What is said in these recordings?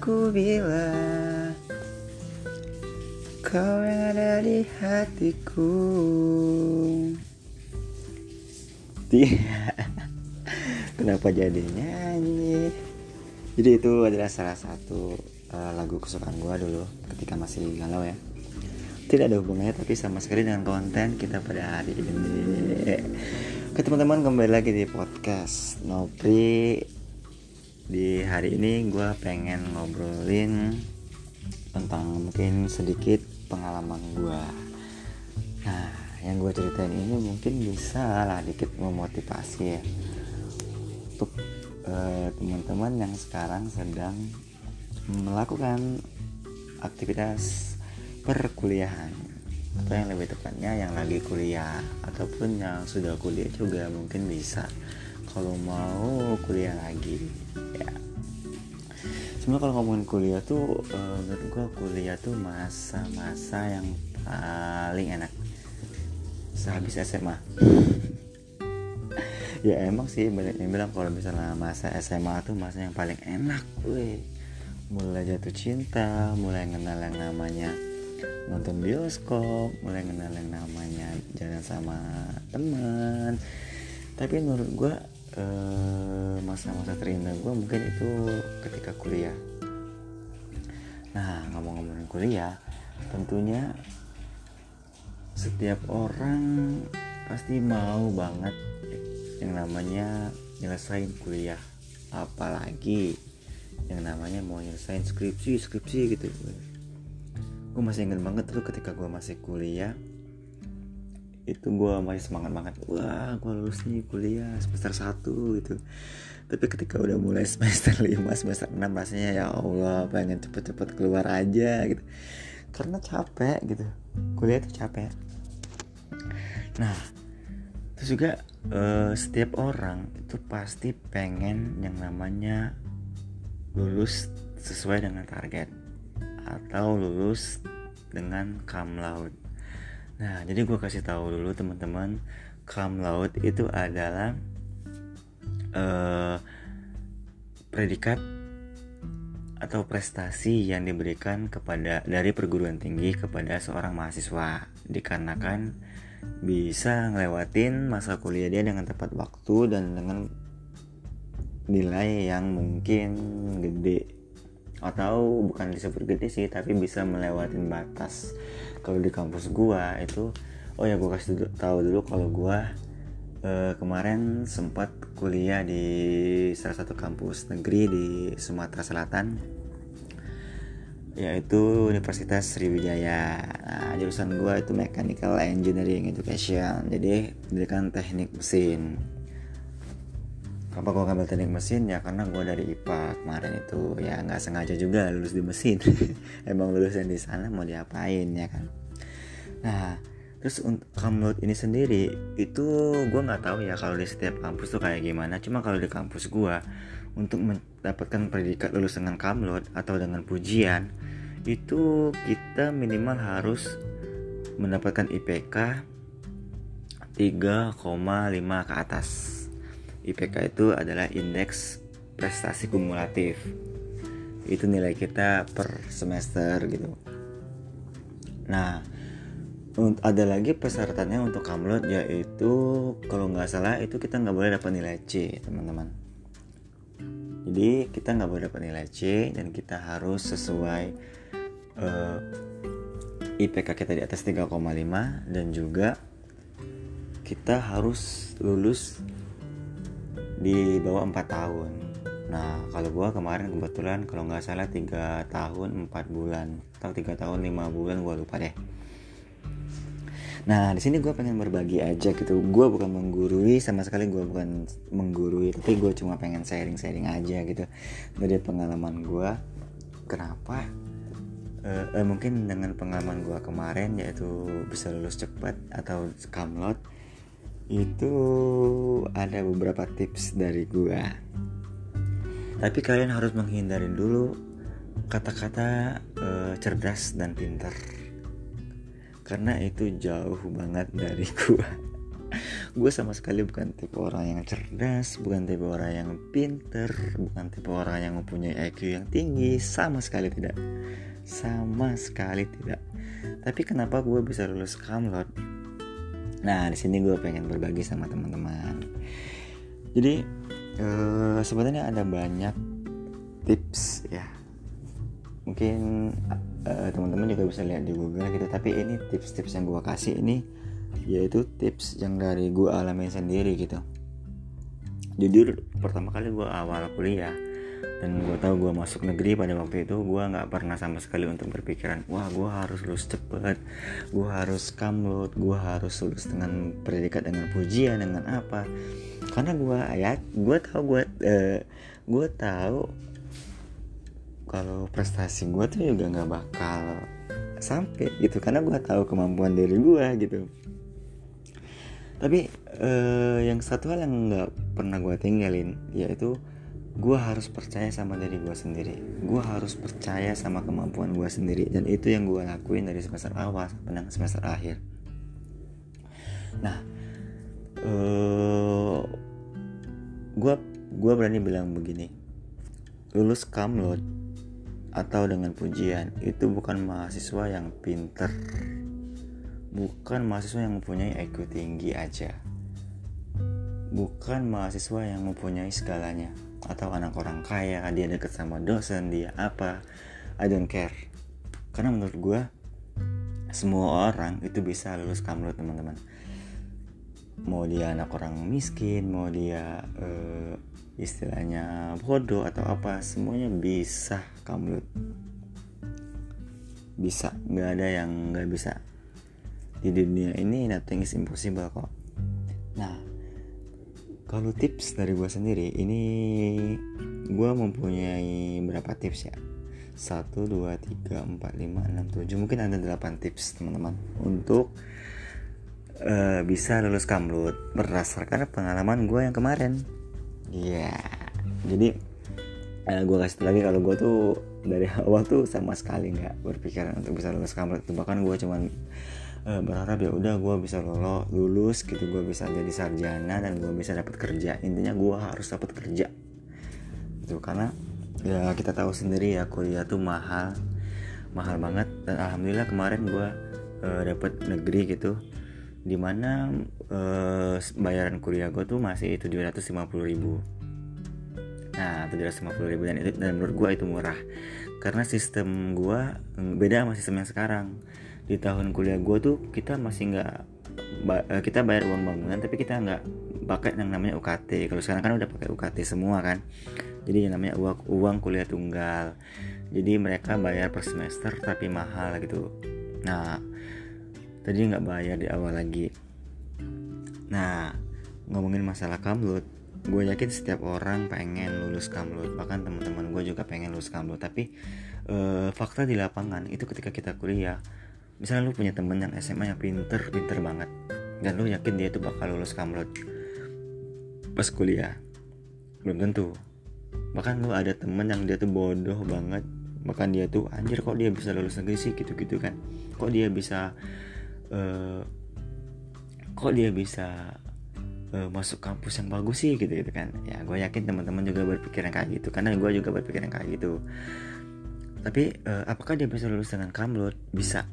Salahkah ku bila Kau yang ada di hatiku. Kenapa jadi nyanyi? Jadi itu adalah salah satu uh, lagu kesukaan gue dulu Ketika masih galau ya. Tidak ada hubungannya tapi sama sekali dengan konten kita pada hari ini. Oke teman-teman kembali lagi di podcast Nopri hari ini gue pengen ngobrolin Tentang mungkin sedikit pengalaman gue Nah yang gue ceritain ini mungkin bisa lah dikit memotivasi ya. Untuk uh, teman-teman yang sekarang sedang melakukan aktivitas perkuliahan atau yang lebih tepatnya yang lagi kuliah ataupun yang sudah kuliah juga mungkin bisa. Kalau mau kuliah lagi sebenarnya kalau ngomongin kuliah tuh uh, menurut gue kuliah tuh masa-masa yang paling enak. Sehabis SMA ya emang sih banyak yang bilang kalau misalnya masa SMA tuh masa yang paling enak gue mulai jatuh cinta mulai kenal yang namanya nonton bioskop mulai kenal yang namanya jalan sama teman. Tapi menurut gue eh, masa-masa terindah gue mungkin itu ketika kuliah. Nah ngomong-ngomongin kuliah tentunya setiap orang pasti mau banget yang namanya nyelesain kuliah. Apalagi yang namanya mau nyelesain skripsi skripsi gitu. Gue masih inget banget tuh ketika gue masih kuliah itu gue masih semangat banget. Wah gue lulus nih kuliah semester 1 gitu. Tapi ketika udah mulai semester 5 semester 6 rasanya ya Allah pengen cepet-cepet keluar aja gitu. Karena capek gitu. Kuliah itu capek. Nah, terus juga uh, setiap orang itu pasti pengen yang namanya lulus sesuai dengan target atau lulus dengan cum laude. Nah, jadi gue kasih tahu dulu teman-teman, cum laude itu adalah uh, predikat atau prestasi yang diberikan kepada dari perguruan tinggi kepada seorang mahasiswa. Dikarenakan bisa ngelewatin masa kuliah dia dengan tepat waktu dan dengan nilai yang mungkin gede. Atau bukan disebut gede sih tapi bisa melewatin batas kalau di kampus gua itu oh ya gua kasih tahu dulu kalau gua eh, kemarin sempat kuliah di salah satu kampus negeri di Sumatera Selatan yaitu Universitas Sriwijaya. Nah, jurusan gue itu Mechanical Engineering Education. Jadi pendidikan teknik mesin. Kenapa gue ngambil teknik mesin ya karena gue dari IPA kemarin itu ya nggak sengaja juga lulus di mesin. Emang lulusan di sana mau diapain ya kan. Nah terus untuk ini sendiri itu gue nggak tahu ya kalau di setiap kampus tuh kayak gimana. Cuma kalau di kampus gue untuk mendapatkan predikat lulus dengan kamlot atau dengan pujian itu kita minimal harus mendapatkan IPK 3,5 ke atas. IPK itu adalah indeks prestasi kumulatif. Itu nilai kita per semester gitu. Nah, ada lagi persyaratannya untuk kamlot yaitu kalau nggak salah itu kita nggak boleh dapat nilai C teman-teman jadi kita nggak boleh dapat nilai C dan kita harus sesuai uh, eh, IPK kita di atas 3,5 dan juga kita harus lulus di bawah 4 tahun nah kalau gua kemarin kebetulan kalau nggak salah 3 tahun 4 bulan atau 3 tahun 5 bulan gua lupa deh Nah di sini gue pengen berbagi aja gitu. Gue bukan menggurui sama sekali gue bukan menggurui, tapi gue cuma pengen sharing-sharing aja gitu dari pengalaman gue. Kenapa? Uh, uh, mungkin dengan pengalaman gue kemarin yaitu bisa lulus cepat atau kamlot itu ada beberapa tips dari gue. Tapi kalian harus menghindari dulu kata-kata uh, cerdas dan pintar. Karena itu jauh banget dari gue gue sama sekali bukan tipe orang yang cerdas bukan tipe orang yang pinter bukan tipe orang yang mempunyai IQ yang tinggi. Sama sekali tidak. Sama sekali tidak. Tapi kenapa gue bisa lulus kamlot nah di sini gue pengen berbagi sama teman-teman. Jadi uh, sebenarnya ada banyak tips ya. Mungkin uh, teman-teman juga bisa lihat di Google gitu tapi ini tips-tips yang gue kasih ini yaitu tips yang dari gue alami sendiri gitu. Jujur pertama kali gue awal kuliah dan gue tahu gue masuk negeri pada waktu itu gue nggak pernah sama sekali untuk berpikiran wah gue harus lulus cepet gue harus kamlut gue harus lulus dengan predikat dengan pujian dengan apa. Karena gue ayat gue tahu gue uh, gue tahu kalau prestasi gue tuh juga nggak bakal sampai gitu karena gue tahu kemampuan diri gue gitu. Tapi uh, yang satu hal yang nggak pernah gue tinggalin yaitu gue harus percaya sama diri gue sendiri. Gue harus percaya sama kemampuan gue sendiri. Dan itu yang gue lakuin dari semester awal sampai semester akhir. Nah uh, gue gue berani bilang begini. Lulus kamlot atau dengan pujian itu bukan mahasiswa yang pinter. Bukan mahasiswa yang mempunyai IQ tinggi aja. Bukan mahasiswa yang mempunyai segalanya atau anak orang kaya dia deket sama dosen dia apa I don't care. Karena menurut gue semua orang itu bisa lulus kamlot teman-teman. Mau dia anak orang miskin mau dia uh, istilahnya bodoh atau apa semuanya bisa kamlut bisa. Nggak ada yang nggak bisa. Di dunia ini nothing is impossible kok. Nah kalau tips dari gue sendiri ini gue mempunyai berapa tips ya 1, 2, 3, 4, 5, 6, 7 Mungkin ada 8 tips teman-teman Untuk uh, bisa lulus kamlut Berdasarkan pengalaman gue yang kemarin Iya. Yeah. Jadi uh, eh, gue kasih lagi kalau gue tuh dari awal tuh sama sekali nggak berpikiran untuk bisa lulus kamar itu bahkan gue cuman uh, berharap ya udah gue bisa lulus lulus gitu gue bisa jadi sarjana dan gue bisa dapat kerja. Intinya gue harus dapat kerja. Itu karena ya kita tahu sendiri ya kuliah tuh mahal mahal banget. Dan alhamdulillah kemarin gue uh, dapat negeri gitu di mana uh, bayaran kuliah gue tuh masih 750 ribu. Nah 750 ribu dan itu dan menurut gue itu murah. Karena sistem gue beda sama sistem yang sekarang di tahun kuliah gue tuh kita masih nggak eh, kita bayar uang bangunan tapi kita nggak pakai yang namanya UKT kalau sekarang kan udah pakai UKT semua kan. Jadi yang namanya uang uang kuliah tunggal. Jadi mereka bayar per semester tapi mahal gitu. Nah tadi nggak bayar di awal lagi. Nah ngomongin masalah kamlut gue yakin setiap orang pengen lulus kamlut. Bahkan teman-teman gue juga pengen lulus kamlut. Tapi e, fakta di lapangan itu ketika kita kuliah misalnya lu punya temen yang SMA yang pinter pinter banget. Dan lu yakin dia tuh bakal lulus kamlut pas kuliah? Belum tentu. Bahkan lu ada temen yang dia tuh bodoh banget. Bahkan dia tuh anjir kok dia bisa lulus negeri sih? Gitu-gitu kan. Kok dia bisa uh, kok dia bisa uh, masuk kampus yang bagus sih? Gitu gitu kan. Ya gue yakin teman-teman juga berpikiran kayak gitu. Karena gue juga berpikiran kayak gitu. Tapi uh, apakah dia bisa lulus dengan kamlut bisa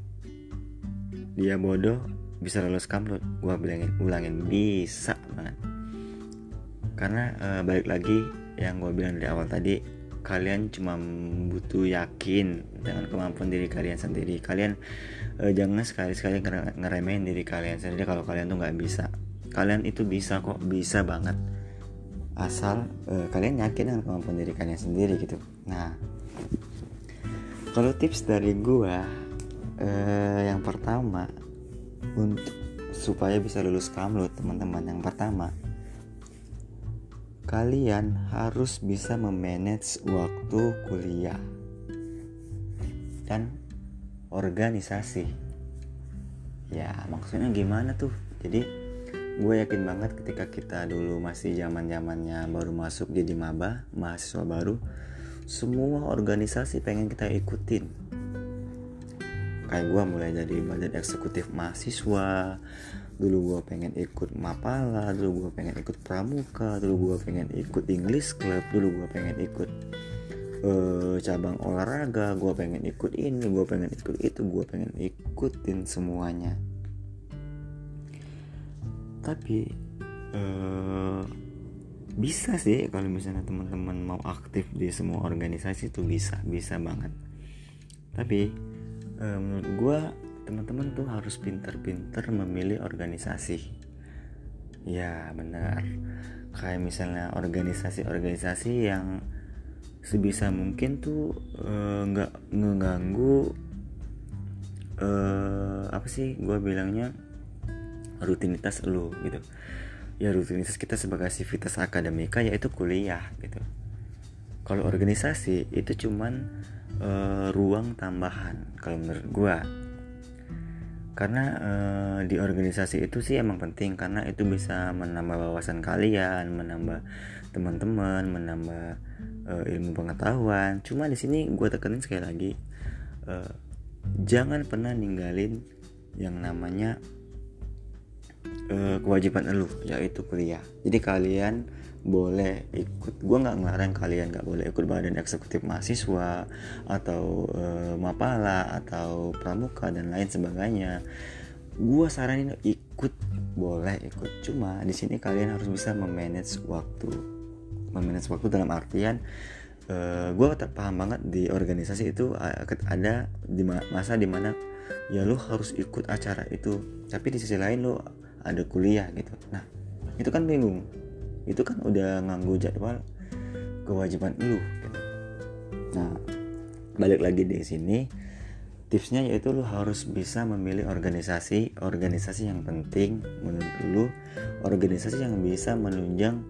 dia bodoh bisa lulus kamlut gue bilangin ulangin bisa banget. Karena uh, balik lagi yang gue bilang dari awal tadi kalian cuma butuh yakin dengan kemampuan diri kalian sendiri. Kalian uh, jangan sekali-sekali ngeremehin diri kalian sendiri kalau kalian tuh nggak bisa. Kalian itu bisa kok bisa banget. Asal uh, kalian yakin dengan kemampuan diri kalian sendiri gitu. Nah kalau tips dari gua uh, yang pertama untuk supaya bisa lulus kamlut teman-teman yang pertama kalian harus bisa memanage waktu kuliah dan organisasi. Ya, maksudnya gimana tuh? Jadi, gue yakin banget ketika kita dulu masih zaman zamannya baru masuk jadi maba, mahasiswa baru, semua organisasi pengen kita ikutin kayak gue mulai dari badan eksekutif mahasiswa dulu gue pengen ikut mapala dulu gue pengen ikut pramuka dulu gue pengen ikut English club dulu gue pengen ikut uh, cabang olahraga gue pengen ikut ini gue pengen ikut itu gue pengen ikutin semuanya. Tapi uh, bisa sih kalau misalnya teman-teman mau aktif di semua organisasi itu bisa bisa banget. Tapi menurut gue teman-teman tuh harus pinter-pinter memilih organisasi. Ya benar. Kayak misalnya organisasi-organisasi yang sebisa mungkin tuh nggak uh, ngeganggu uh, apa sih gue bilangnya? Rutinitas lu gitu. Ya rutinitas kita sebagai aktivitas akademika yaitu kuliah gitu. Kalau organisasi itu cuman uh, ruang tambahan kalau menurut gue karena uh, di organisasi itu sih emang penting karena itu bisa menambah wawasan kalian menambah teman-teman menambah uh, ilmu pengetahuan. Cuma di sini gue tekenin sekali lagi uh, jangan pernah ninggalin yang namanya uh, kewajiban lu yaitu kuliah. Jadi kalian boleh ikut gue nggak ngelarang kalian nggak boleh ikut badan eksekutif mahasiswa atau e, mapala atau pramuka dan lain sebagainya. Gue saranin ikut boleh ikut. Cuma di sini kalian harus bisa memanage waktu memanage waktu dalam artian e, eh, gue paham banget di organisasi itu ada di masa di mana ya lo harus ikut acara itu. Tapi di sisi lain lo ada kuliah gitu. Nah itu kan bingung itu kan udah nganggu jadwal kewajiban lu gitu. nah balik lagi di sini tipsnya yaitu lu harus bisa memilih organisasi organisasi yang penting menurut lu organisasi yang bisa menunjang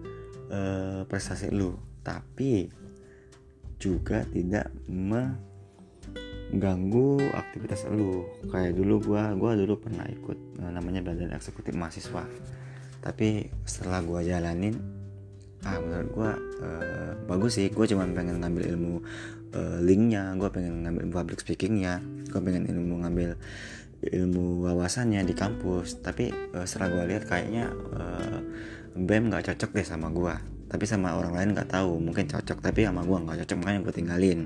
uh, prestasi lu. Tapi juga tidak mengganggu aktivitas lu. Kayak dulu gua gua dulu pernah ikut uh, namanya badan eksekutif mahasiswa tapi setelah gue jalanin ah menurut gue uh, bagus sih. Gue cuma pengen ngambil ilmu uh, linknya. Gue pengen ngambil public speakingnya. Gue pengen ilmu ngambil ilmu wawasannya di kampus. Tapi uh, setelah gue lihat kayaknya uh, bem nggak cocok deh sama gue tapi sama orang lain nggak tahu. Mungkin cocok tapi sama gue nggak cocok. Makanya gue tinggalin.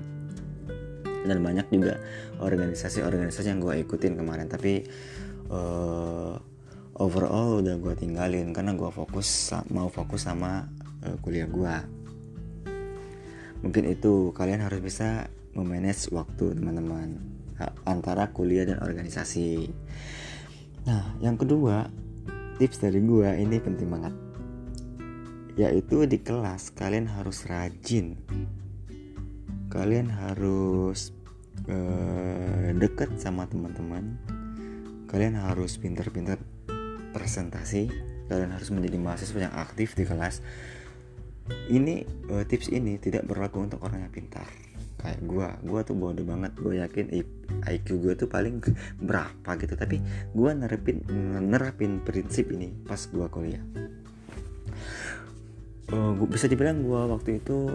Dan banyak juga organisasi-organisasi yang gue ikutin kemarin. Tapi uh, overall udah gue tinggalin karena gue fokus mau fokus sama uh, kuliah gue mungkin itu kalian harus bisa memanage waktu teman-teman antara kuliah dan organisasi. Nah yang kedua tips dari gue ini penting banget. Yaitu di kelas kalian harus rajin. Kalian harus uh, deket sama teman-teman. Kalian harus pinter-pinter presentasi kalian harus menjadi mahasiswa yang aktif di kelas. Ini uh, tips ini tidak berlaku untuk orang yang pintar. Kayak gue gue tuh bodoh banget. Gue yakin IQ gue tuh paling berapa gitu. Tapi gue nerapin nerapin prinsip ini pas gue kuliah. Uh, bisa dibilang gue waktu itu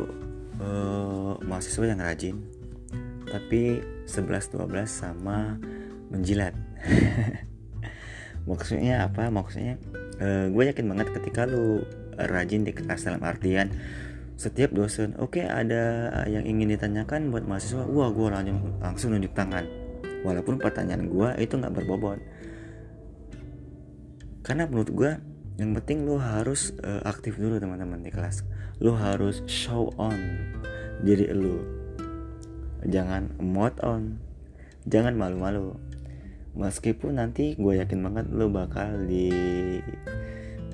uh, mahasiswa yang rajin. Tapi 11-12 sama menjilat maksudnya apa? Maksudnya uh, gue yakin banget ketika lu rajin di kelas dalam artian setiap dosen oke okay, ada yang ingin ditanyakan buat mahasiswa wah gue langsung langsung nunjuk tangan. Walaupun pertanyaan gue itu nggak berbobot. Karena menurut gue yang penting lu harus uh, aktif dulu teman-teman di kelas. Lu harus show on diri lu. Jangan mod on. Jangan malu-malu meskipun nanti gue yakin banget lo bakal di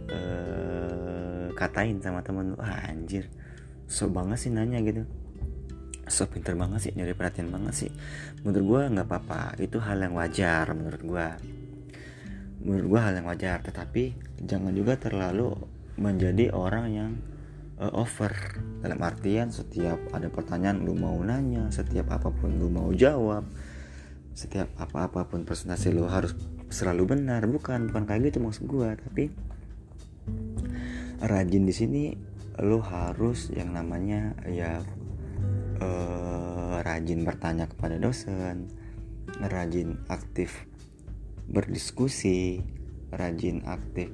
uh, katain sama temen lo ah, anjir. So banget sih nanya gitu. So pinter banget sih nyari perhatian banget sih. Menurut gue nggak apa-apa. Itu hal yang wajar menurut gue menurut gue hal yang wajar. Tetapi jangan juga terlalu menjadi orang yang uh, over. Dalam artian setiap ada pertanyaan lu mau nanya setiap apa pun lu mau jawab setiap apa-apa pun presentasi lo harus selalu benar. Bukan bukan kayak gitu maksud gue tapi rajin di sini lo harus yang namanya ya uh, rajin bertanya kepada dosen rajin aktif berdiskusi rajin aktif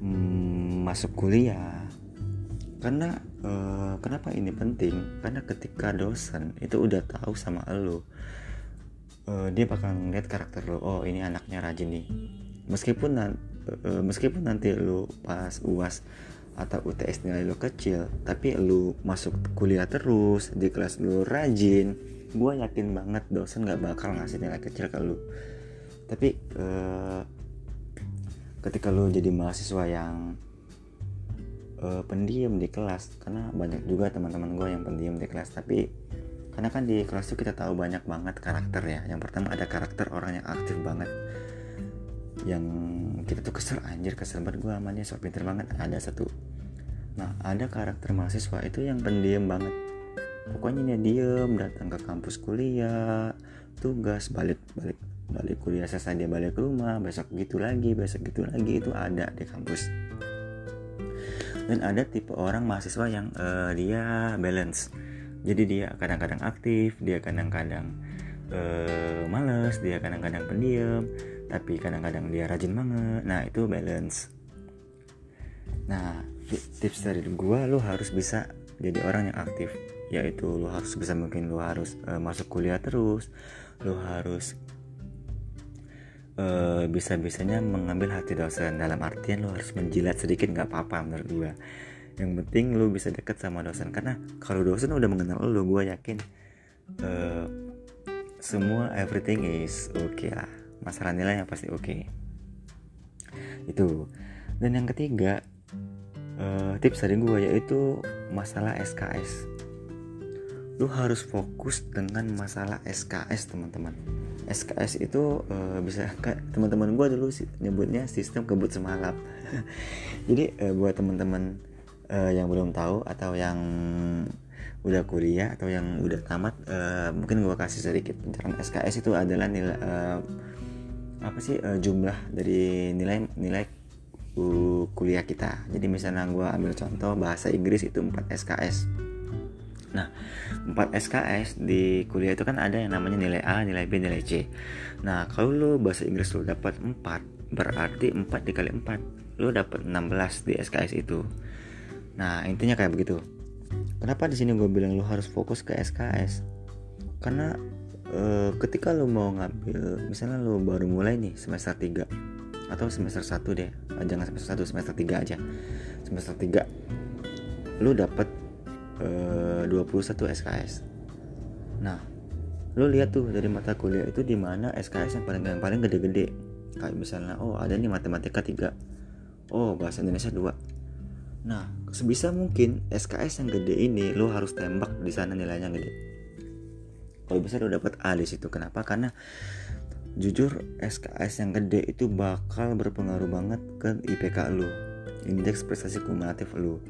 mm, masuk kuliah. Karena uh, kenapa ini penting? Karena ketika dosen itu udah tahu sama lo uh, dia bakal ngeliat karakter lo oh ini anaknya rajin nih. Meskipun uh, meskipun nanti lo pas uas atau UTS nilai lo kecil tapi lo masuk kuliah terus di kelas lo rajin gue yakin banget dosen nggak bakal ngasih nilai kecil ke lo tapi uh, ketika lo jadi mahasiswa yang pendiam di kelas karena banyak juga teman-teman gue yang pendiam di kelas tapi karena kan di kelas itu kita tahu banyak banget karakter ya. Yang pertama ada karakter orang yang aktif banget. Yang kita tuh kesel anjir kesel banget gue amannya sok pinter banget. Ada satu. Nah ada karakter mahasiswa itu yang pendiam banget. Pokoknya dia diem datang ke kampus kuliah tugas balik balik balik kuliah selesai dia balik ke rumah besok gitu lagi besok gitu lagi itu ada di kampus. Dan ada tipe orang mahasiswa yang uh, dia balance jadi dia kadang-kadang aktif dia kadang-kadang uh, males dia kadang-kadang pendiam tapi kadang-kadang dia rajin banget. Nah itu balance. Nah tips dari gua lo harus bisa jadi orang yang aktif. Yaitu lo harus bisa mungkin lo harus uh, masuk kuliah terus lo harus uh, bisa-bisanya mengambil hati dosen. Dalam artian lo harus menjilat sedikit nggak apa-apa menurut gua yang penting lu bisa deket sama dosen. Karena kalau dosen udah mengenal lu gue yakin uh, semua everything is oke okay lah. Masalah nilainya pasti oke okay. itu. Dan yang ketiga uh, tips dari gue yaitu masalah SKS lu harus fokus dengan masalah SKS teman-teman. SKS itu uh, bisa teman-teman gue dulu nyebutnya sistem kebut semalam jadi uh, buat teman-teman uh, yang belum tahu atau yang udah kuliah atau yang udah tamat uh, mungkin gue kasih sedikit pencerahan SKS itu adalah nilai uh, apa sih uh, jumlah dari nilai nilai uh, kuliah kita jadi misalnya gue ambil contoh bahasa Inggris itu 4 SKS Nah, 4 SKS di kuliah itu kan ada yang namanya nilai A, nilai B, nilai C. Nah, kalau lu bahasa Inggris lu dapat 4, berarti 4 dikali 4, lu dapat 16 di SKS itu. Nah intinya kayak begitu. Kenapa di sini gue bilang lo harus fokus ke SKS? Karena e, ketika lo mau ngambil, misalnya lo baru mulai nih semester 3 atau semester 1 deh, ah, jangan semester 1, semester 3 aja. Semester 3 lo dapet e, 21 SKS. Nah, lo lihat tuh dari mata kuliah itu di mana SKS yang paling yang paling gede-gede. Kayak misalnya, oh ada nih matematika 3. Oh, bahasa Indonesia 2 Nah, sebisa mungkin SKS yang gede ini lo harus tembak di sana nilainya gede. Kalau bisa lo dapat A di situ. Kenapa? Karena jujur SKS yang gede itu bakal berpengaruh banget ke IPK lo, indeks prestasi kumulatif lo.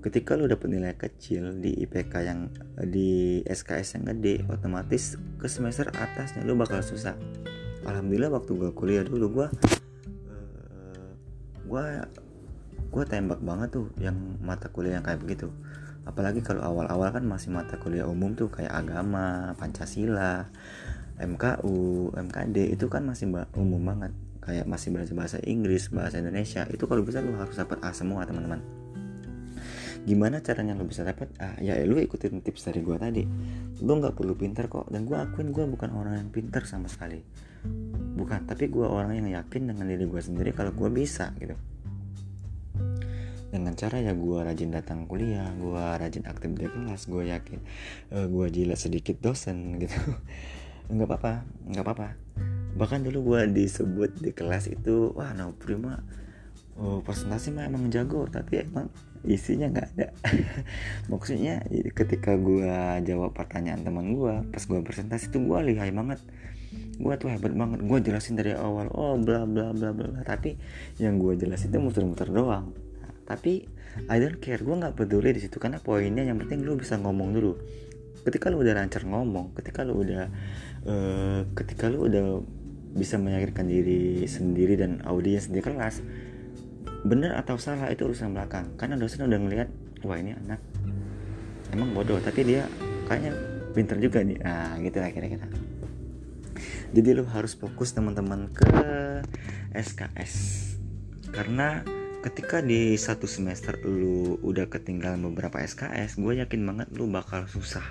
Ketika lo dapat nilai kecil di IPK yang di SKS yang gede, otomatis ke semester atasnya lo bakal susah. Alhamdulillah waktu gue kuliah dulu gue uh, gue gue tembak banget tuh yang mata kuliah yang kayak begitu. Apalagi kalau awal-awal kan masih mata kuliah umum tuh kayak agama pancasila MKU MKD itu kan masih umum banget. Kayak masih belajar bahasa Inggris bahasa Indonesia. Itu kalau bisa lu harus dapat A semua teman-teman. Gimana caranya lu bisa dapat A? Ya lu ikutin tips dari gue tadi. Lu nggak perlu pinter kok. Dan gue akuin gue bukan orang yang pinter sama sekali. Bukan tapi gue orang yang yakin dengan diri gue sendiri kalau gue bisa gitu dengan cara ya gue rajin datang kuliah gue rajin aktif di kelas gue yakin uh, eh, gue jilat sedikit dosen gitu. Nggak apa-apa nggak apa-apa. Bahkan dulu gue disebut di kelas itu wah no prima oh, presentasi mah emang jago tapi emang isinya nggak ada. Maksudnya ketika gue jawab pertanyaan teman gue pas gue presentasi itu gue lihai banget. Gue tuh hebat banget gue jelasin dari awal oh bla bla bla bla tapi yang gue jelasin itu muter-muter doang tapi I don't care gue nggak peduli di situ karena poinnya yang penting lu bisa ngomong dulu. Ketika lu udah lancar ngomong ketika lu udah uh, ketika lu udah bisa meyakinkan diri sendiri dan audiens di kelas benar atau salah itu urusan belakang. Karena dosen udah ngelihat wah ini anak emang bodoh tapi dia kayaknya pinter juga nih. Nah gitu lah kira-kira. Jadi lu harus fokus teman-teman ke SKS karena ketika di satu semester lu udah ketinggalan beberapa SKS gue yakin banget lu bakal susah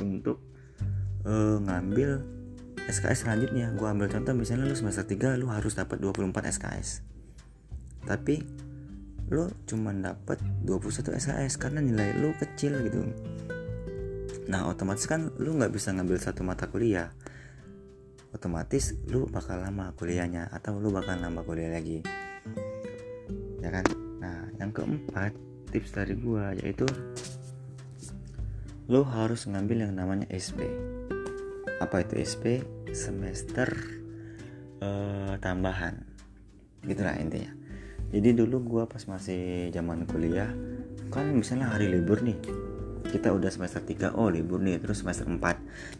untuk uh, ngambil SKS selanjutnya. Gue ambil contoh misalnya lu semester 3 lu harus dapat 24 SKS tapi lu cuma dapat 21 SKS karena nilai lu kecil gitu. Nah otomatis kan lu nggak bisa ngambil satu mata kuliah. Otomatis lu bakal lama kuliahnya atau lu bakal nambah kuliah lagi ya kan? Nah yang keempat tips dari gua yaitu lu harus ngambil yang namanya SP apa itu SP semester uh, tambahan. Gitulah intinya. Jadi dulu gua pas masih zaman kuliah kan misalnya hari libur nih kita udah semester 3 oh libur nih terus semester 4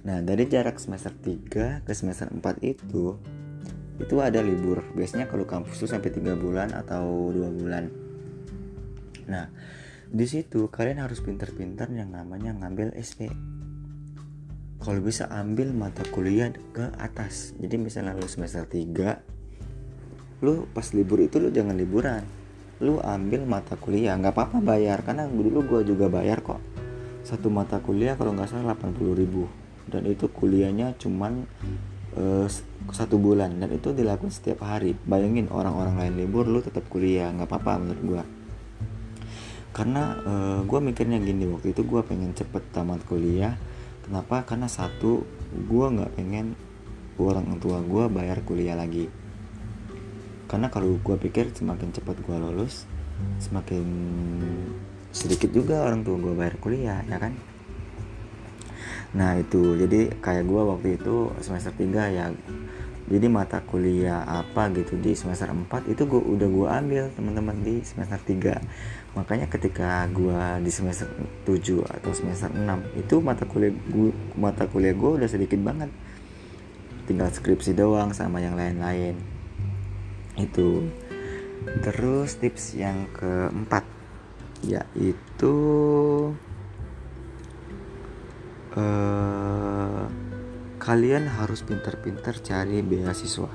nah dari jarak semester 3 ke semester 4 itu itu ada libur. Biasanya kalau kampus tuh sampai 3 bulan atau dua bulan. Nah di situ kalian harus pintar-pintar yang namanya ngambil SP kalau bisa ambil mata kuliah ke atas. Jadi misalnya lu semester 3 lu pas libur itu lu jangan liburan. Lu ambil mata kuliah. Nggak apa-apa bayar karena dulu gua juga bayar kok. Satu mata kuliah kalau nggak salah 80 ribu. Dan itu kuliahnya cuman uh, satu bulan dan itu dilakukan setiap hari. Bayangin orang-orang lain libur lu tetap kuliah. Nggak apa-apa menurut gua. Karena uh, gua mikirnya gini waktu itu gua pengen cepet tamat kuliah. Kenapa? Karena satu gua nggak pengen orang tua gua bayar kuliah lagi. Karena kalau gua pikir semakin cepat gua lulus semakin sedikit juga orang tua gue bayar kuliah ya kan nah itu. Jadi kayak gue waktu itu semester 3 ya. Jadi mata kuliah apa gitu di semester 4 itu gue udah gue ambil teman-teman di semester 3 makanya ketika gue di semester 7 atau semester 6 itu mata kuliah gue mata kuliah gue udah sedikit banget. Tinggal skripsi doang sama yang lain-lain. Itu. Terus tips yang keempat yaitu uh, kalian harus pintar-pintar cari beasiswa.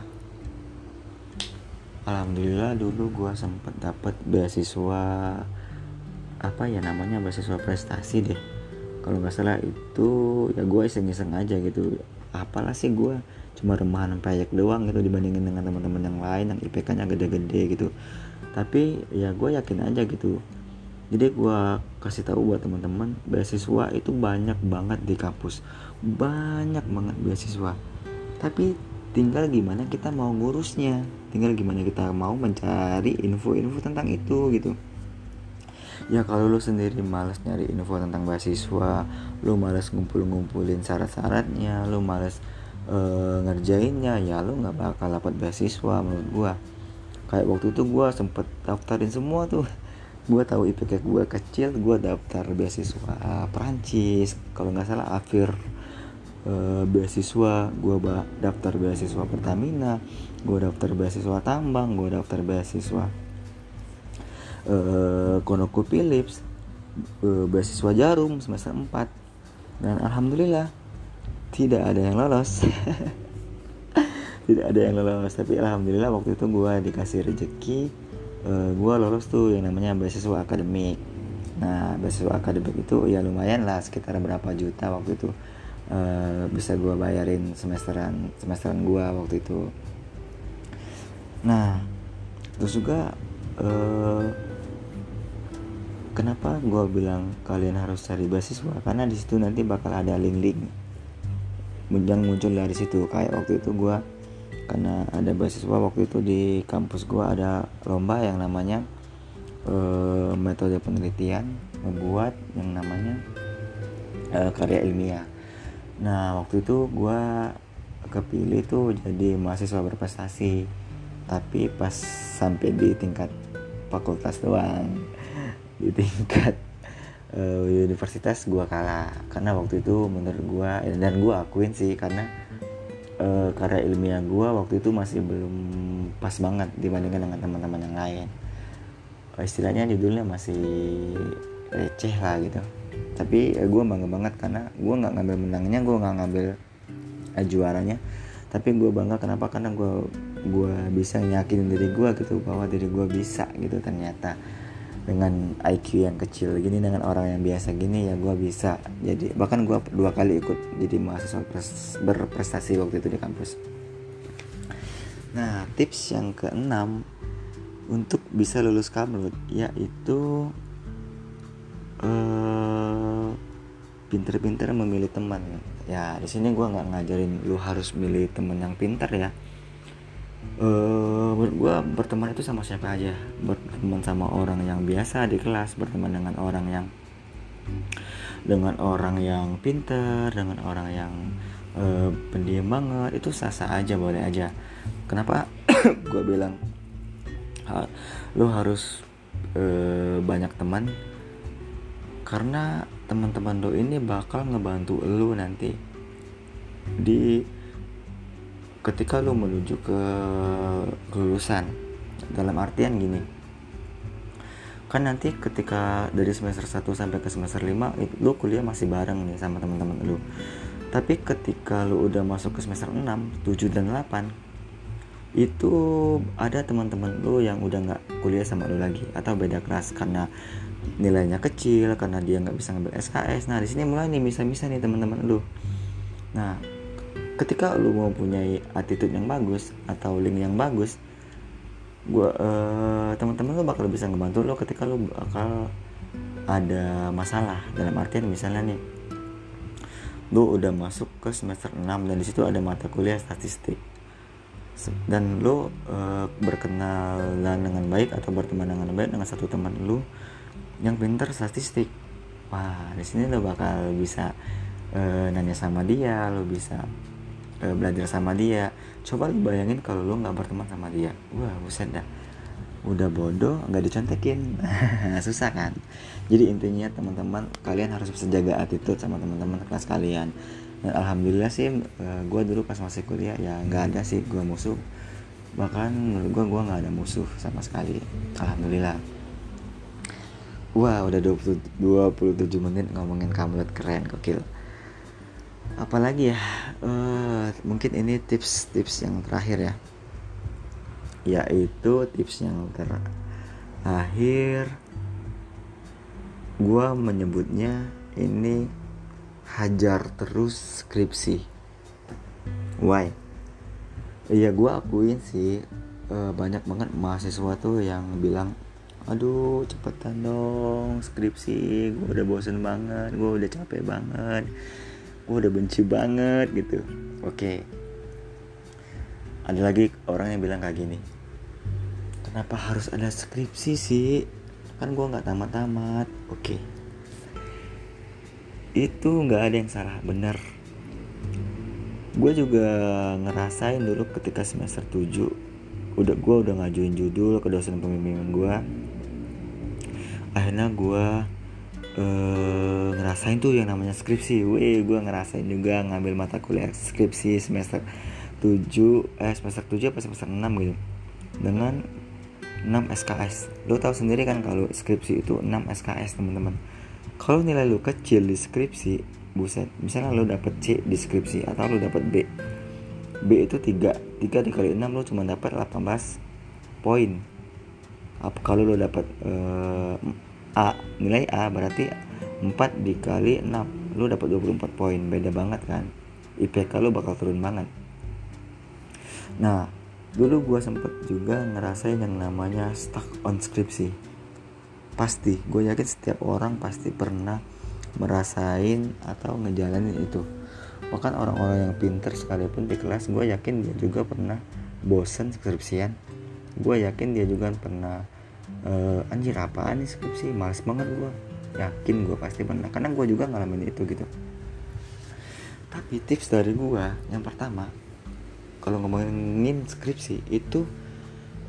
Alhamdulillah dulu gue sempet dapet beasiswa apa ya namanya beasiswa prestasi deh. Kalau nggak salah itu ya gue iseng-iseng aja gitu. Apalah sih gue cuma remahan proyek doang gitu dibandingin dengan teman-teman yang lain yang IPK-nya gede-gede gitu. Tapi ya gue yakin aja gitu jadi gue kasih tahu buat teman-teman beasiswa itu banyak banget di kampus. Banyak banget beasiswa. Tapi tinggal gimana kita mau ngurusnya? Tinggal gimana kita mau mencari info-info tentang itu gitu. Ya kalau lu sendiri males nyari info tentang beasiswa lu males ngumpul-ngumpulin syarat-syaratnya lu males uh, ngerjainnya ya lu nggak bakal dapat beasiswa menurut gua. Kayak waktu itu gua sempet daftarin semua tuh gue tahu IPK gue kecil gue daftar beasiswa Perancis. Kalau nggak salah akhir uh, beasiswa. Gue daftar beasiswa Pertamina gue daftar beasiswa tambang gue daftar beasiswa uh, Konoku Philips uh, beasiswa Jarum semester 4 dan alhamdulillah tidak ada yang lolos. Tidak ada yang lolos tapi alhamdulillah waktu itu gue dikasih rezeki uh, eh, gue lolos tuh yang namanya beasiswa akademik. Nah beasiswa akademik itu ya lumayan lah sekitar berapa juta waktu itu uh, bisa gue bayarin semesteran semesteran gue waktu itu. Nah terus juga uh, kenapa gue bilang kalian harus cari beasiswa? Karena di situ nanti bakal ada link-link yang muncul dari situ. Kayak waktu itu gue karena ada beasiswa waktu itu di kampus gua ada lomba yang namanya uh, metode penelitian membuat yang namanya uh, karya ilmiah. Nah waktu itu gua kepilih tuh jadi mahasiswa berprestasi tapi pas sampai di tingkat fakultas doang. Di tingkat uh, universitas gua kalah. Karena waktu itu menurut gua dan gua akuin sih karena uh, karya ilmiah gue waktu itu masih belum pas banget dibandingkan dengan teman-teman yang lain. Uh, istilahnya judulnya masih receh lah gitu. Tapi eh, gue bangga banget karena gue nggak ngambil menangnya gue nggak ngambil eh, juaranya. Tapi gue bangga kenapa? Karena gue gue bisa nyakinin diri gue gitu bahwa diri gue bisa gitu ternyata dengan IQ yang kecil gini dengan orang yang biasa gini ya gue bisa jadi bahkan gue dua kali ikut jadi mahasiswa berprestasi waktu itu di kampus. Nah tips yang keenam untuk bisa lulus kamlut yaitu uh, pinter-pinter memilih teman. Ya di sini gue nggak ngajarin lu harus milih teman yang pintar ya uh, menurut gue berteman itu sama siapa aja? Berteman sama orang yang biasa di kelas berteman dengan orang yang dengan orang yang pintar dengan orang yang uh, pendiam banget itu sah-sah aja boleh aja. Kenapa? Gue bilang ha, lo harus uh, banyak teman karena teman-teman lo ini bakal ngebantu lo nanti di ketika lo menuju ke kelulusan dalam artian gini. Kan nanti ketika dari semester 1 sampai ke semester 5 lo kuliah masih bareng nih sama teman-teman lo tapi ketika lo udah masuk ke semester 6, 7 dan 8 itu ada teman-teman lo yang udah nggak kuliah sama lo lagi. Atau beda kelas karena nilainya kecil karena dia nggak bisa ngambil SKS nah di sini mulai nih bisa-bisa nih teman-teman lu. Nah ketika lu mau punya attitude yang bagus atau link yang bagus gua uh, teman-teman lu bakal bisa ngebantu lo ketika lu bakal ada masalah. Dalam artian misalnya nih lu udah masuk ke semester 6 dan di situ ada mata kuliah statistik. Dan lu uh, berkenalan dengan baik atau berteman dengan baik dengan satu teman lu yang pinter statistik. Wah di sini lo bakal bisa uh, nanya sama dia lo bisa uh, belajar sama dia. Coba lo bayangin kalau lo nggak berteman sama dia. Wah buset dah. Udah bodoh nggak dicontekin. Susah kan? Jadi intinya teman-teman kalian harus bisa jaga attitude sama teman-teman kelas kalian. Dan alhamdulillah sih eh, gue dulu pas masih kuliah ya nggak ada sih gue musuh. Bahkan menurut gue gue nggak ada musuh sama sekali. Alhamdulillah. Wah udah 20, 27 menit ngomongin kamlet keren gokil. Apalagi ya uh, Mungkin ini tips-tips yang terakhir ya. Yaitu tips yang terakhir. Gua menyebutnya ini Hajar terus skripsi. Why? Iya gue akuin sih uh, Banyak banget mahasiswa tuh yang bilang aduh cepetan dong skripsi gue udah bosen banget gue udah capek banget gue udah benci banget gitu. Oke. Ada lagi orang yang bilang kayak gini kenapa harus ada skripsi sih? Kan gue nggak tamat-tamat. Oke. Itu nggak ada yang salah bener. Gue juga ngerasain dulu ketika semester 7 udah gue udah ngajuin judul ke dosen pembimbingan gue akhirnya gue uh, ngerasain tuh yang namanya skripsi. Wih gue ngerasain juga ngambil mata kuliah skripsi semester 7 eh semester 7 apa semester 6 gitu. Dengan 6 SKS lo tau sendiri kan kalau skripsi itu 6 SKS teman-teman. Kalau nilai lo kecil di skripsi buset misalnya lo dapet C di skripsi atau lo dapet B B itu 3 3 dikali 6 lo cuma dapat 18 poin. Apa kalau lo dapat uh, A nilai A berarti 4 dikali 6 lo dapat 24 poin beda banget kan? IPK lo bakal turun banget. Nah dulu gue sempet juga ngerasain yang namanya stuck on skripsi. Pasti gue yakin setiap orang pasti pernah merasain atau ngejalanin itu. Bahkan orang-orang yang pinter sekalipun di kelas gue yakin dia juga pernah bosen skripsian. Gue yakin dia juga pernah uh, anjir apaan nih skripsi males banget gue yakin gue pasti pernah karena gue juga ngalamin itu gitu. Tapi tips dari gue yang pertama kalau ngomongin skripsi itu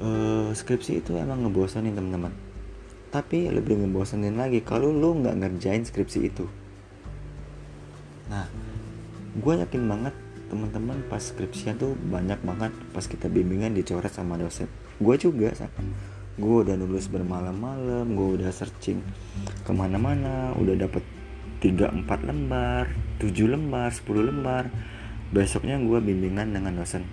uh, skripsi itu emang ngebosanin teman-teman tapi lebih ngebosanin lagi kalau lu nggak ngerjain skripsi itu. Nah gue yakin banget teman-teman pas skripsian tuh banyak banget pas kita bimbingan dicoret sama dosen. Gue juga sama gue udah nulis bermalam-malam gue udah searching ke mana-mana udah dapet 3 4 lembar 7 lembar 10 lembar. Besoknya gue bimbingan dengan dosen.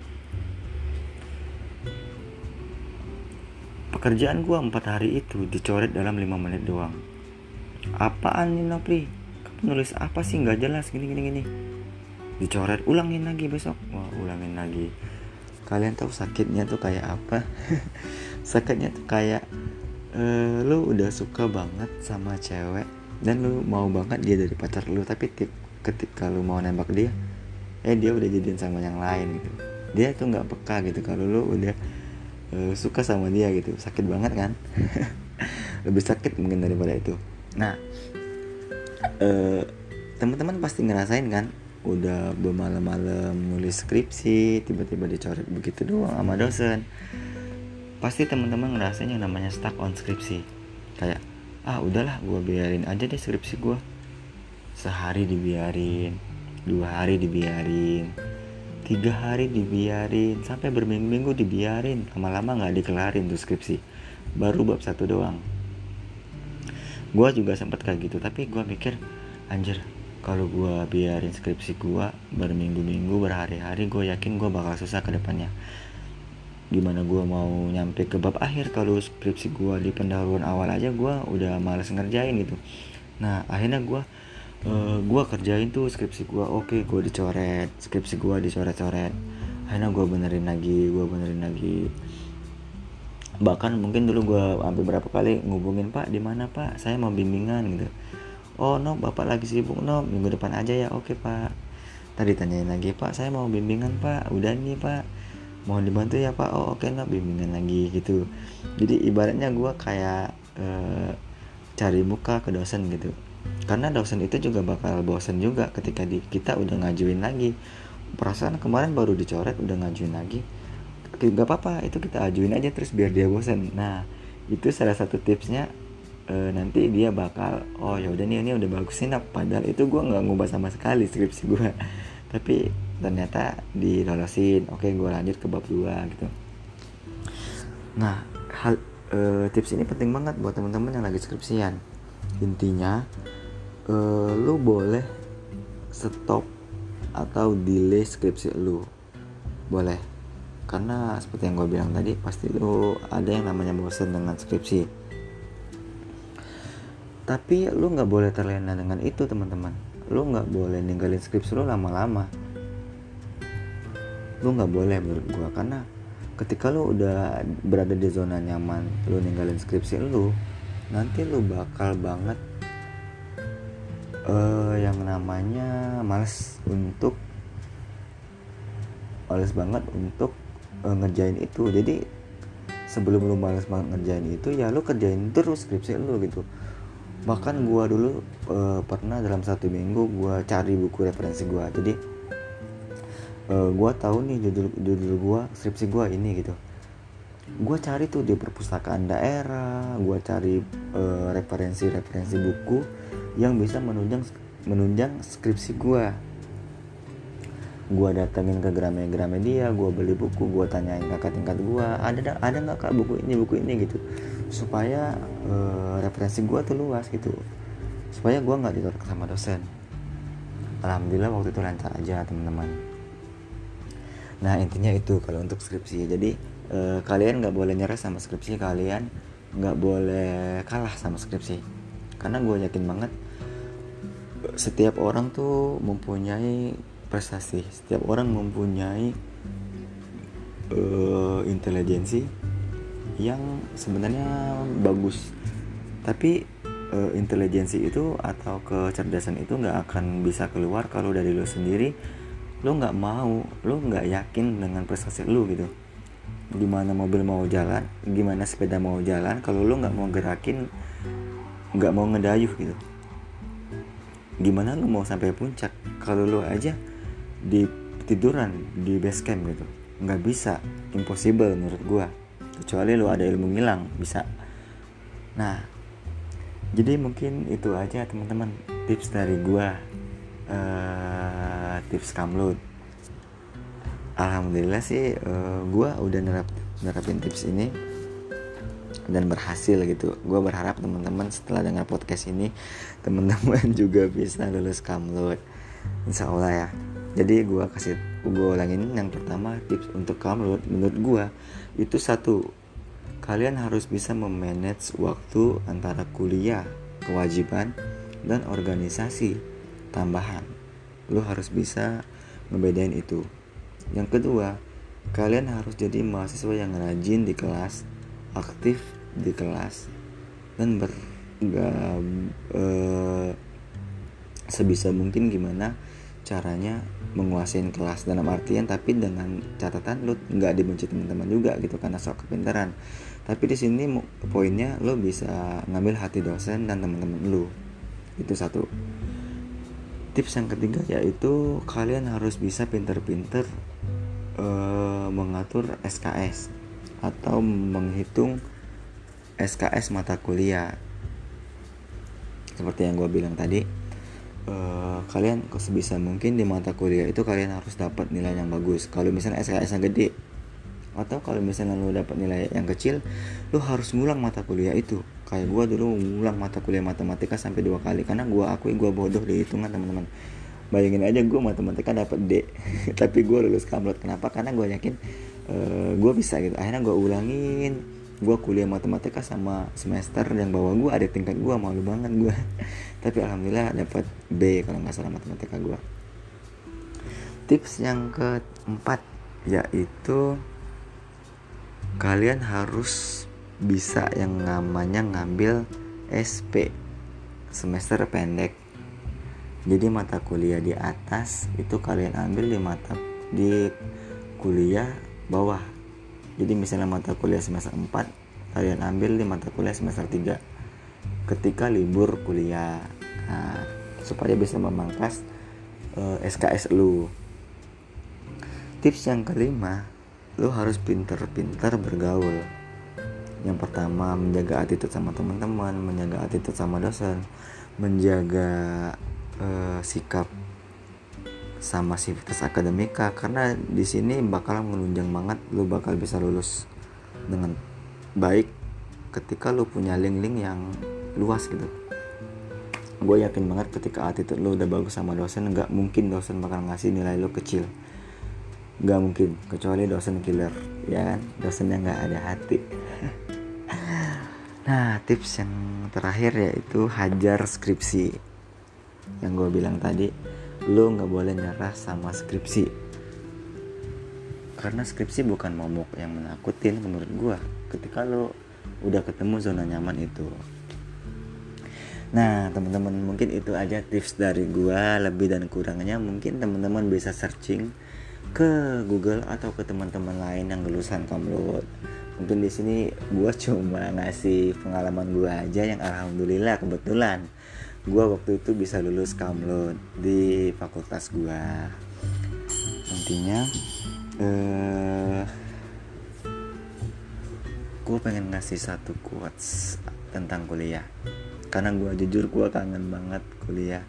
Pekerjaan gue empat hari itu dicoret dalam lima menit doang. Apaan nih Nopri? Kamu nulis apa sih? Nggak jelas. Gini gini gini. Dicoret ulangin lagi besok. Wah ulangin lagi. Kalian tahu sakitnya tuh kayak apa sakitnya tuh kayak uh, lu udah suka banget sama cewek dan lu mau banget dia dari pacar lu tapi tip, ketika lu mau nembak dia eh dia udah jadian sama yang lain gitu. Dia tuh nggak peka gitu kalau lu udah uh, suka sama dia gitu. Sakit banget kan? Lebih sakit mungkin daripada itu. Nah uh, teman-teman pasti ngerasain kan udah bermalam-malam nulis skripsi tiba-tiba dicoret begitu doang sama dosen pasti teman-teman ngerasain yang namanya stuck on skripsi. Kayak ah udahlah gue biarin aja deh skripsi gue sehari dibiarin dua hari dibiarin tiga hari dibiarin sampai berminggu-minggu dibiarin. Lama-lama nggak dikelarin tuh skripsi. Baru bab satu doang. Gue juga sempet kayak gitu tapi gue mikir anjir kalau gue biarin skripsi gue berminggu-minggu berhari-hari gue yakin gue bakal susah ke depannya gimana gue mau nyampe ke bab akhir kalau skripsi gue di pendahuluan awal aja gue udah males ngerjain gitu. Nah akhirnya gue uh, gue kerjain tuh skripsi gue oke okay, gue dicoret skripsi gue dicoret-coret. Akhirnya gue benerin lagi gue benerin lagi. Bahkan mungkin dulu gue hampir berapa kali ngubungin pak di mana pak? Saya mau bimbingan gitu. Oh no bapak lagi sibuk no minggu depan aja ya. Oke pak. Tadi tanyain lagi pak saya mau bimbingan pak. Udah nih pak mau dibantu ya pak. Oh oke no bimbingan lagi gitu. Jadi ibaratnya gue kayak uh, cari muka ke dosen gitu. Karena dosen itu juga bakal bosen juga ketika di, kita udah ngajuin lagi. Perasaan kemarin baru dicoret udah ngajuin lagi. Gak apa-apa itu kita ajuin aja terus biar dia bosen. Nah itu salah satu tipsnya e, nanti dia bakal oh ya udah nih ini udah bagus nah, padahal itu gue nggak ngubah sama sekali skripsi gue tapi ternyata dilolosin. Oke gue lanjut ke bab 2 gitu. Nah hal e, tips ini penting banget buat teman-teman yang lagi skripsian. Intinya e, lu boleh stop atau delay skripsi lu. Boleh. Karena seperti yang gue bilang tadi pasti lu ada yang namanya bosan dengan skripsi. Tapi lu nggak boleh terlena dengan itu teman-teman. Lu nggak boleh ninggalin skripsi lu lama-lama lu nggak boleh menurut gua karena ketika lu udah berada di zona nyaman lu ninggalin skripsi lu nanti lu bakal banget uh, yang namanya males untuk males banget untuk uh, ngerjain itu. Jadi sebelum lu males banget ngerjain itu ya lu kerjain terus skripsi lu gitu. Bahkan gue dulu uh, pernah dalam satu minggu gue cari buku referensi gue jadi uh, eh, gue tahu nih judul judul gue skripsi gue ini gitu. Gue cari tuh di perpustakaan daerah gue cari uh, referensi-referensi buku yang bisa menunjang menunjang skripsi gue gue datengin ke Gramedia gue beli buku gue tanyain kakak tingkat gue ada ada nggak kak buku ini buku ini? gitu. Supaya uh, referensi gue tuh luas gitu. Supaya gue nggak ditolak sama dosen. Alhamdulillah waktu itu lancar aja teman-teman nah intinya itu kalau untuk skripsi. Jadi uh, kalian nggak boleh nyerah sama skripsi kalian nggak boleh kalah sama skripsi. Karena gue yakin banget setiap orang tuh mempunyai prestasi setiap orang mempunyai uh, intelijensi yang sebenarnya bagus. Tapi uh, intelijensi itu atau kecerdasan itu nggak akan bisa keluar kalau dari lo sendiri lo nggak mau lo nggak yakin dengan prestasi lo gitu. Gimana mobil mau jalan gimana sepeda mau jalan kalau lo nggak mau gerakin nggak mau ngedayuh gitu. Gimana lo mau sampai puncak? Kalau lo aja di tiduran di base camp gitu nggak bisa. Impossible menurut gua. Kecuali lu ada ilmu ngilang bisa. Nah jadi mungkin itu aja teman-teman tips dari gua. Uh, tips kamlut alhamdulillah sih uh, gua udah nerap nerapin tips ini dan berhasil gitu. Gue berharap teman-teman setelah dengar podcast ini teman-teman juga bisa lulus kamlut insya Allah ya. Jadi gue kasih gue ulangin yang pertama tips untuk kamlut menurut gue itu satu kalian harus bisa memanage waktu antara kuliah kewajiban dan organisasi tambahan lo harus bisa ngebedain itu. Yang kedua kalian harus jadi mahasiswa yang rajin di kelas aktif di kelas dan ber uh, sebisa mungkin gimana caranya menguasain kelas dalam artian tapi dengan catatan lo nggak dibenci teman-teman juga gitu karena sok kepintaran. Tapi di sini poinnya lo bisa ngambil hati dosen dan teman-teman lo itu satu tips yang ketiga yaitu kalian harus bisa pinter-pinter uh, mengatur SKS atau menghitung SKS mata kuliah. Seperti yang gue bilang tadi uh, kalian sebisa mungkin di mata kuliah itu kalian harus dapat nilai yang bagus. Kalau misalnya SKS yang gede atau kalau misalnya lo dapat nilai yang kecil lo harus ngulang mata kuliah itu kayak gue dulu ngulang mata kuliah matematika sampai dua kali. Karena gue akui gue bodoh di hitungan teman-teman. Bayangin aja gue matematika dapat D tapi gue lulus kamlot kenapa? Karena gue yakin uh, eh, gue bisa gitu. Akhirnya gue ulangin. Gue kuliah matematika sama semester yang bawah gue ada tingkat gue malu banget gue tapi alhamdulillah dapat B kalau nggak salah matematika gue tips yang keempat yaitu kalian harus bisa yang namanya ngambil SP semester pendek. Jadi mata kuliah di atas itu kalian ambil di mata di kuliah bawah. Jadi misalnya mata kuliah semester 4 kalian ambil di mata kuliah semester 3 ketika libur kuliah. Nah, supaya bisa memangkas uh, eh, SKS lu. Tips yang kelima lu harus pinter-pinter bergaul yang pertama menjaga attitude sama teman-teman menjaga attitude sama dosen menjaga uh, sikap sama sivitas akademika. Karena di sini bakal menunjang banget lu bakal bisa lulus dengan baik ketika lu punya link-link yang luas gitu. Gue yakin banget ketika attitude lo udah bagus sama dosen nggak mungkin dosen bakal ngasih nilai lo kecil. Nggak mungkin kecuali dosen killer ya kan? Dosen yang nggak ada hati nah tips yang terakhir yaitu hajar skripsi. Yang gue bilang tadi lo nggak boleh nyerah sama skripsi. Karena skripsi bukan momok yang menakutin menurut gue ketika lo udah ketemu zona nyaman itu. Nah teman-teman mungkin itu aja tips dari gua. Lebih dan kurangnya mungkin teman-teman bisa searching ke Google atau ke teman-teman lain yang lulusan Kamlut. Mungkin di sini gua cuma ngasih pengalaman gua aja yang alhamdulillah kebetulan gua waktu itu bisa lulus Kamlut di fakultas gua. Intinya eh gue pengen ngasih satu quotes tentang kuliah. Karena gue jujur gue kangen banget kuliah.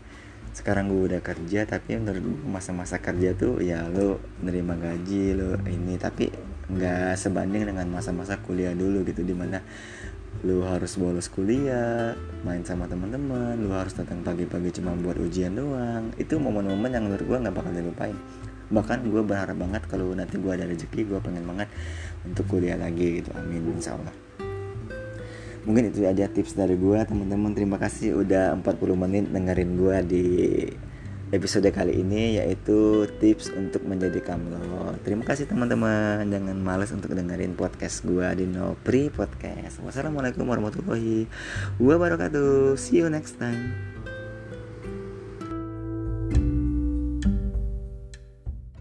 Sekarang gue udah kerja tapi menurut gue masa-masa kerja tuh ya lo nerima gaji lo ini. Tapi nggak sebanding dengan masa-masa kuliah dulu gitu di mana lo harus bolos kuliah main sama teman-teman lo harus datang pagi-pagi cuma buat ujian doang. Itu momen-momen yang menurut gue nggak bakal dilupain. Bahkan gue berharap banget kalau nanti gue ada rezeki gue pengen banget untuk kuliah lagi gitu. Amin insya Allah. Mungkin itu aja tips dari gue teman-teman. Terima kasih udah 40 menit dengerin gue di episode kali ini yaitu tips untuk menjadi kamlo terima kasih teman-teman. Jangan males untuk dengerin podcast gue di No Pre Podcast. Wassalamualaikum warahmatullahi wabarakatuh. See you next time